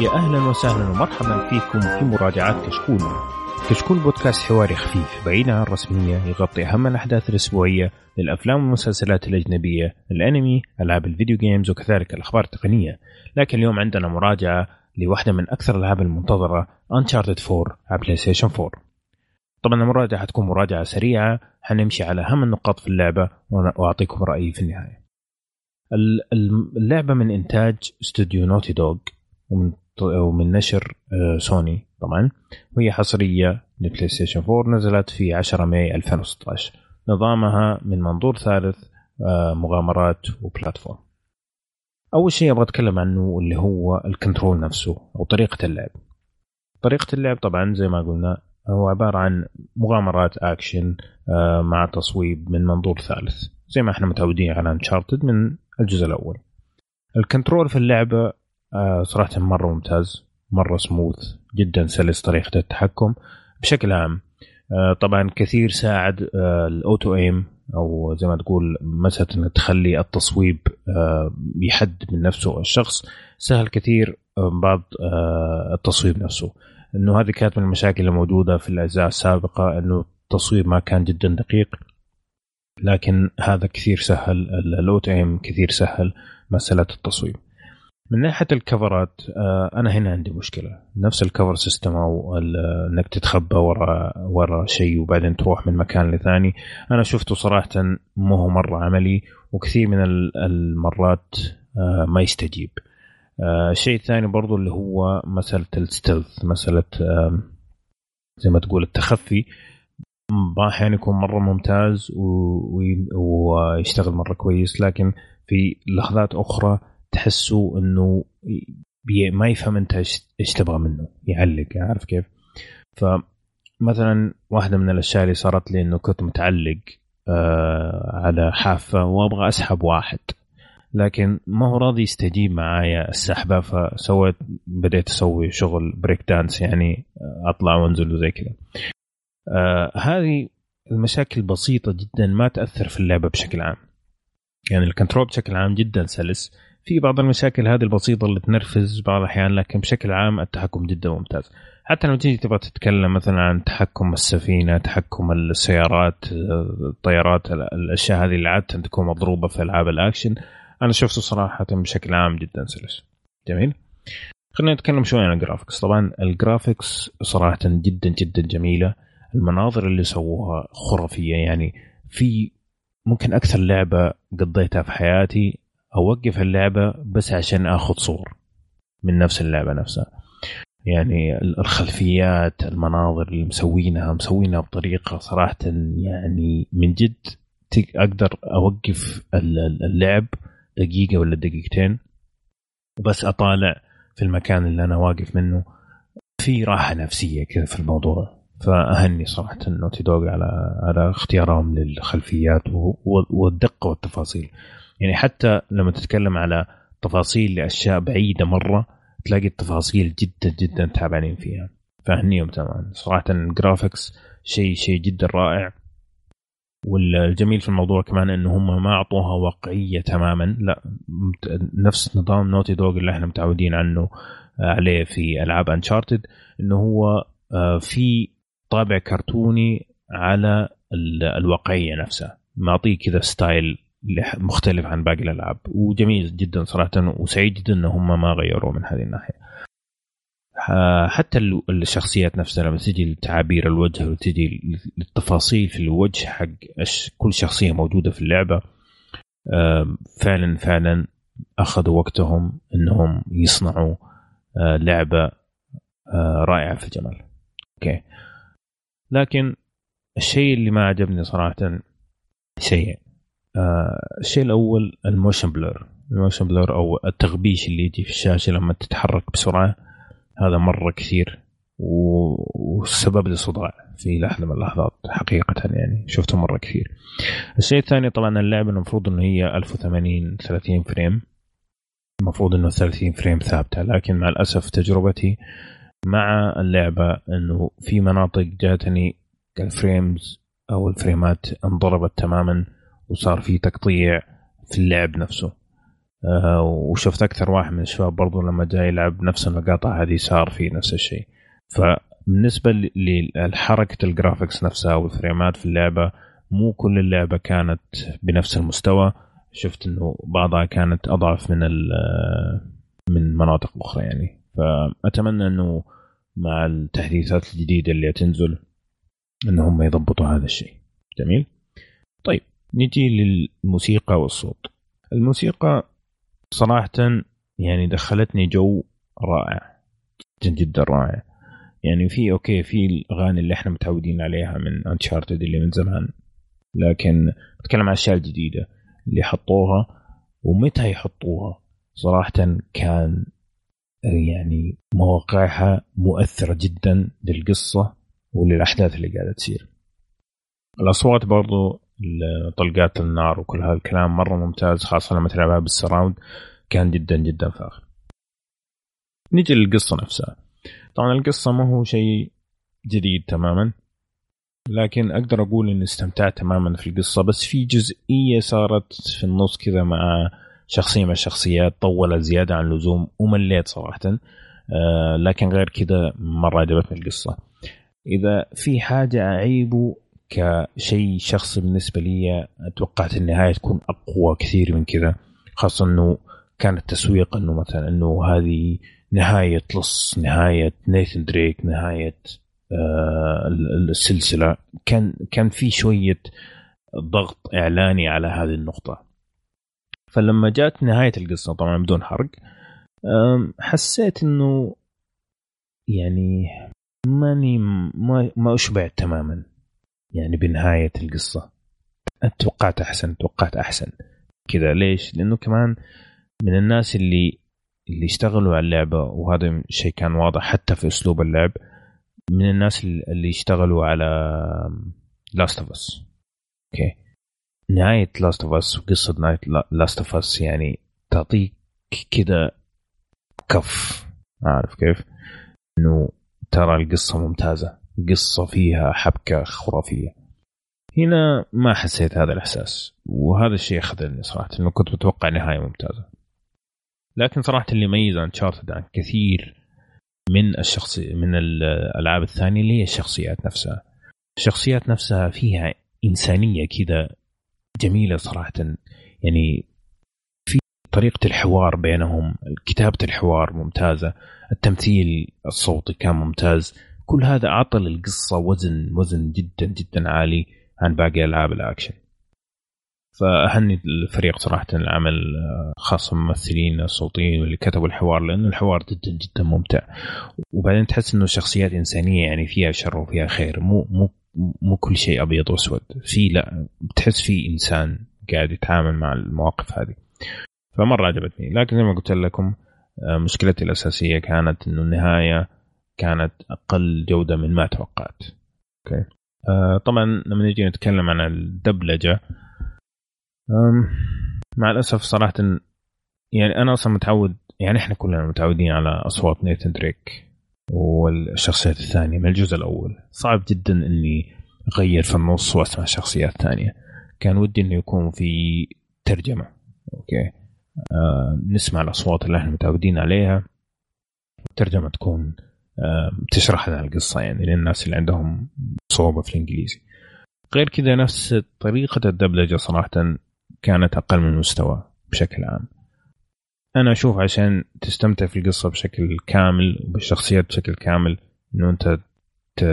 يا أهلا وسهلا ومرحبا فيكم في مراجعات كشكول. كشكول بودكاست حواري خفيف بعيد عن الرسمية يغطي أهم الأحداث الأسبوعية للأفلام والمسلسلات الأجنبية، الأنمي، ألعاب ال video games وكذلك الأخبار التقنية. لكن اليوم عندنا مراجعة لواحدة من أكثر الألعاب المنتظرة Uncharted 4 على PlayStation 4. طبعا المراجعة حتكون مراجعة سريعة حنمشي على أهم النقاط في اللعبة وأعطيكم رأيي في النهاية. اللعبة من إنتاج استوديو Naughty Dog ومن ومن نشر آه، سوني طبعا. وهي حصرية ل PlayStation 4 نزلت في 10 ماي 2016 نظامها من منظور ثالث آه، مغامرات و platform. أول شيء أبغى أتكلم عنه اللي هو ال control نفسه أو طريقة اللعب. طريقة اللعب طبعا زي ما قلنا هو عبارة عن مغامرات أكشن آه، مع تصويب من منظور ثالث. زي ما إحنا متعودين على Uncharted من الجزء الأول. ال control في اللعبة آه، صراحة مرة ممتاز مرة سموث جدا سلس طريقة التحكم بشكل عام. آه، طبعا كثير ساعد آه، ال auto aim أو زي ما تقول مسألة إنك تخلي التصويب يحدد من نفسه الشخص. سهل كثير بعض التصويب نفسه. إنه هذه كانت من المشاكل الموجودة في الأجزاء السابقة إنه التصويب ما كان جدا دقيق. لكن هذا كثير سهل ال auto aim كثير سهل مسألة التصويب. من ناحية الكفرات آه، أنا هنا عندي مشكلة. نفس ال cover system أو إنك تتخبى ورا ورا شيء وبعدين تروح من مكان لثاني. أنا شفته صراحة مو هو مرة عملي وكثير من المرات آه، ما يستجيب. آه، الشيء الثاني برضو اللي هو مسألة ال stealth مسألة زي ما تقول التخفي. أحيانا يكون مرة ممتاز ويشتغل مرة كويس لكن في لحظات أخرى تحسه إنه ما يفهم أنت إيش تبغى منه يعلق عارف كيف؟ فمثلا واحدة من الأشياء اللي صارت لي إنه كنت متعلق آه على حافة وأبغى أسحب واحد لكن ما هو راضي يستجيب معايا السحبة فسويت بديت أسوي شغل break dance يعني أطلع وأنزل وزي كذا. آه هذه المشاكل بسيطة جدا ما تأثر في اللعبة بشكل عام. يعني ال control بشكل عام جدا سلس في بعض المشاكل هذه البسيطة اللي تنرفز بعض الأحيان لكن بشكل عام التحكم جدا ممتاز. حتى لما تيجي تبغى تتكلم مثلا عن تحكم السفينة تحكم السيارات الطيارات الأشياء هذه اللي عادة تكون مضروبة في ألعاب الأكشن أنا شفته صراحة بشكل عام جدا سلس. جميل. خلينا نتكلم شوي عن ال graphics طبعا ال graphics صراحة جدا جدا جميلة. المناظر اللي سووها خرافية يعني في ممكن أكثر لعبة قضيتها في حياتي. أوقف اللعبة بس عشان آخذ صور من نفس اللعبة نفسها. يعني الخلفيات المناظر اللي مسوينها مسوينها بطريقة صراحة يعني من جد أقدر أوقف اللعب دقيقة ولا دقيقتين وبس أطالع في المكان اللي أنا واقف منه. في راحة نفسية كذا في الموضوع. فأهني صراحة نوتي دوغ على على اختيارهم للخلفيات والدقة والتفاصيل. يعني حتى لما تتكلم على تفاصيل لأشياء بعيدة مرة تلاقي التفاصيل جدا جدا تعبانين فيها. فاهنيهم تماما صراحة ال graphics شيء شيء جدا رائع. والجميل في الموضوع كمان إنه هم ما أعطوها واقعية تماما. لا نفس نظام Naughty Dog اللي إحنا متعودين عنه عليه في ألعاب Uncharted إنه هو آه، في طابع كرتوني على الواقعية نفسها. معطيه كذا style مختلف عن باقي الألعاب. وجميل جدا صراحة وسعيد جدا إن هم ما غيروا من هذه الناحية. حتى الشخصيات نفسها لما تجي لتعابير الوجه وتجي للتفاصيل في الوجه حق كل شخصية موجودة في اللعبة فعلا فعلا أخذوا وقتهم إنهم يصنعوا آه، لعبة آه، رائعة في الجمال okay. لكن الشيء اللي ما عجبني صراحة آه الشيء الأول ال motion blur ال motion blur أو التغبيش اللي يجي في الشاشة لما تتحرك بسرعة هذا مرة كثير وسبب لي صداع في لحظة من اللحظات حقيقة يعني شفته مرة كثير. الشيء الثاني طبعا اللعبة المفروض إنه هي 1080 30 frame. المفروض إنه 30 frame ثابتة لكن مع الأسف تجربتي مع اللعبة إنه في مناطق جاتني ال frames أو الفريمات انضربت تماما. وصار في تقطيع في اللعب نفسه. آه وشفت أكثر واحد من الشباب برضو لما جاي يلعب نفس المقاطع هذه صار في نفس الشيء. فبالنسبة لحركة الجرافيكس نفسها والفريمات في اللعبة مو كل اللعبة كانت بنفس المستوى. شفت إنه بعضها كانت أضعف من من مناطق أخرى يعني. فأتمنى إنه مع التحديثات الجديدة اللي تنزل ان هم يضبطوا هذا الشيء. جميل؟ طيب. نجي للموسيقى والصوت. الموسيقى صراحة يعني دخلتني جو رائع جدا جدا رائع. يعني في okay في الأغاني اللي إحنا متعودين عليها من Uncharted اللي من زمان لكن بتكلم عن الاشياء الجديده اللي حطوها ومتى يحطوها؟ صراحة كان يعني مواقعها مؤثرة جدا للقصة وللأحداث اللي قاعدة تصير. الأصوات برضو طلقات النار وكل هذا الكلام مرة ممتاز خاصة لما تلعبها بالسراوند كان جدا جدا فاخر. نيجي للقصة نفسها. طبعا القصة ما هو شيء جديد تماما لكن أقدر أقول إني استمتعت تماما في القصة. بس في جزئية صارت في النص كذا مع شخصية من الشخصيات طولت زيادة عن اللزوم ومليت صراحة. آه لكن غير كذا مرة عجبتني القصة. إذا في حاجة أعيبه كشيء شخصي بالنسبة لي توقعت النهاية تكون أقوى كثير من كذا خاصة إنه كان التسويق إنه مثلا إنه هذه نهاية لص نهاية نيثن دريك نهاية آه السلسلة. كان كان في شوية ضغط إعلاني على هذه النقطة. فلما جات نهاية القصة طبعا بدون حرق حسيت إنه يعني ماني ما, ما اشبعت تماما. يعني بنهاية القصة. توقعت أحسن توقعت أحسن. كذا. ليش؟ لأنه كمان من الناس اللي اللي اشتغلوا على اللعبة وهذا شيء كان واضح حتى في أسلوب اللعب من الناس اللي اشتغلوا على Last of Us okay. نهاية Last of Us وقصة نهاية Last of Us يعني تعطيك كذا كف. عارف كيف؟ إنه ترى القصة ممتازة. قصة فيها حبكة خرافية. هنا ما حسيت هذا الإحساس وهذا الشيء خذلني صراحة إنه كنت متوقع نهاية ممتازة. لكن صراحة اللي يميز Uncharted عن كثير من الشخصي من الألعاب الثانية اللي هي الشخصيات نفسها. الشخصيات نفسها فيها إنسانية كذا جميلة صراحة. يعني في طريقة الحوار بينهم كتابة الحوار ممتازة التمثيل الصوتي كان ممتاز. كل هذا أعطى للقصة وزن وزن جدا جدا عالي عن باقي ألعاب الأكشن. فأهني الفريق صراحة العمل خاصة الممثلين الصوتيين واللي كتبوا الحوار لأنه الحوار جدا جدا ممتع. وبعدين تحس إنه شخصيات إنسانية يعني فيها شر وفيها خير. مو مو مو كل شيء أبيض وأسود. في لا بتحس في إنسان قاعد يتعامل مع المواقف هذه. فمرة عجبتني. لكن زي ما قلت لكم آه، مشكلتي الأساسية كانت إنه النهاية كانت أقل جودة من ما توقعت. أوكي. آه طبعا لما نجي نتكلم عن الدبلجة مع الأسف صراحة يعني أنا أصلا متعود يعني إحنا كلنا متعودين على أصوات نيثن دريك والشخصيات الثانية من الجزء الأول. صعب جدا إني أغير في النص وأسمع شخصيات ثانية كان ودي إنه يكون في ترجمة. أوكي. آه نسمع الأصوات اللي إحنا متعودين عليها. الترجمه تكون تشرح لنا القصة يعني للناس اللي عندهم صعوبة في الإنجليزي. غير كذا نفس طريقة الدبلجة صراحة كانت أقل من المستوى بشكل عام. أنا أشوف عشان تستمتع في القصة بشكل كامل وبالشخصيات بشكل كامل إنه أنت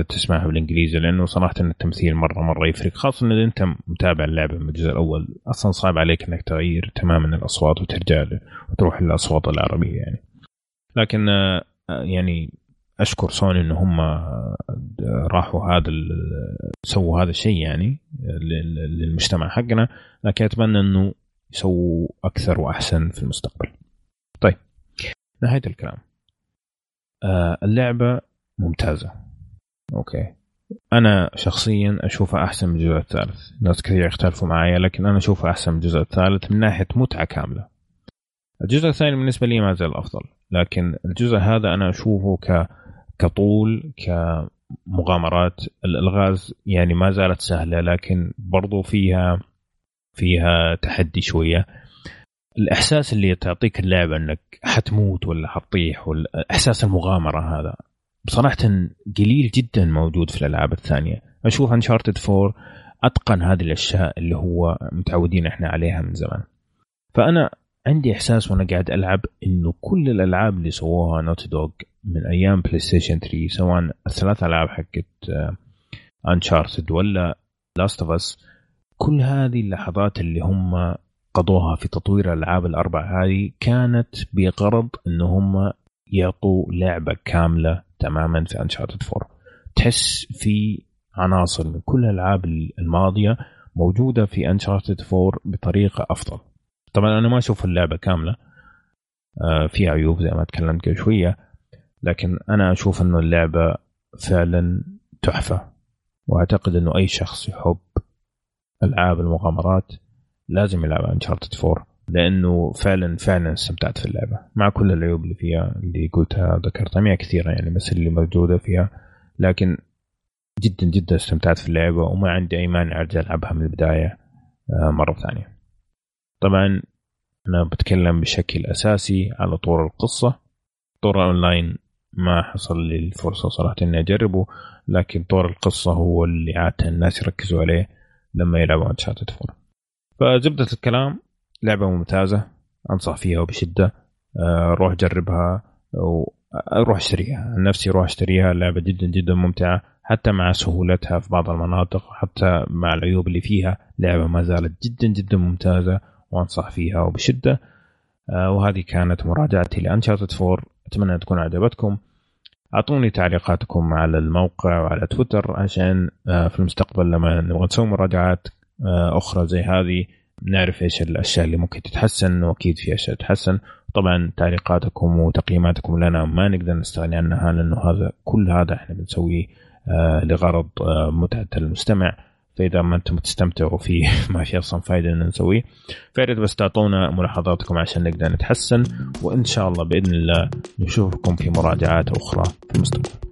تسمعها بالإنجليزي لأنه صراحة التمثيل مرة مرة يفرق خاصة إذا أنت متابع اللعبة من الجزء الأول. أصلا صعب عليك إنك تغير تماما الأصوات وترجع وتروح للأصوات العربية يعني. لكن آه، يعني أشكر سوني إن هم راحوا هذا سووا هذا الشيء يعني للمجتمع حقنا لكن أتمنى إنه يسووا أكثر وأحسن في المستقبل. طيب نهاية الكلام. آه اللعبة ممتازة. أوكي. أنا شخصيا أشوفها أحسن من الجزء الثالث، ناس كثير يختلفوا معي لكن أنا أشوفها أحسن من الجزء الثالث من ناحية متعة كاملة. الجزء الثاني بالنسبة لي ما زال أفضل، لكن الجزء هذا أنا أشوفه ك كطول كمغامرات. الألغاز يعني ما زالت سهلة لكن برضو فيها فيها تحدي شوية. الإحساس اللي تعطيك اللعبه أنك حتموت ولا حتطيح ولا إحساس المغامرة هذا بصراحة قليل جدا موجود في الألعاب الثانية. أشوف انشارتد 4 أتقن هذه الأشياء اللي هو متعودين إحنا عليها من زمان. فأنا عندي إحساس وأنا قاعد ألعب إنه كل الألعاب اللي سووها نوتي دوغ من أيام PlayStation 3 سواء الثلاث ألعاب حقت Uncharted ولا Last of Us كل هذه اللحظات اللي هم قضوها في تطوير الألعاب الاربع هذه كانت بغرض ان هم يعطوا لعبة كاملة تماما في Uncharted 4 تحس في عناصر من كل الألعاب الماضية موجودة في Uncharted 4 بطريقة أفضل. طبعا أنا ما أشوف اللعبة كاملة. آه، فيها عيوب زي ما تكلمت قبل شوية لكن أنا أشوف إنه اللعبة فعلا تحفة. وأعتقد إنه أي شخص يحب ألعاب المغامرات لازم يلعب انشارتد 4 لأنه فعلا فعلا استمتعت في اللعبة. مع كل العيوب اللي فيها اللي قلتها ذكرتها ما كثيرة يعني بس اللي موجودة فيها. لكن جدا جدا استمتعت في اللعبة وما عندي أي مانع أرجع ألعبها من البداية آه، مرة ثانية. طبعا أنا بتكلم بشكل أساسي على طور القصة. طور أونلاين ما حصل لي الفرصه صراحة إني أجربه لكن طور القصة هو اللي عادة الناس يركزوا عليه لما يلعبوا انشارتد 4 فزبدة الكلام لعبة ممتازة أنصح فيها وبشدة. آه، روح جربها وروح اشتريها. نفسي روح اشتريها لعبة جدا جدا ممتعة حتى مع سهولتها في بعض المناطق حتى مع العيوب اللي فيها لعبة ما زالت جدا جدا ممتازة. وانصح فيها وبشدة. آه، وهذه كانت مراجعتي لانشارتد 4 أتمنى تكون عجبتكم أعطوني تعليقاتكم على الموقع وعلى تويتر عشان آه، في المستقبل لما نبغى نسوي مراجعات آه، أخرى زي هذه نعرف إيش الأشياء اللي ممكن تتحسن وأكيد في أشياء تتحسن. طبعا تعليقاتكم وتقييماتكم لنا ما نقدر نستغني عنها لأنه هذا كل هذا إحنا بنسويه لغرض متعة المستمع. فاذا ما أنتم تستمتعوا فيه ما في أصلا فائده إن نسويه. فياريت بس تعطونا ملاحظاتكم عشان نقدر نتحسن وإن شاء الله بإذن الله نشوفكم في مراجعات أخرى في المستقبل.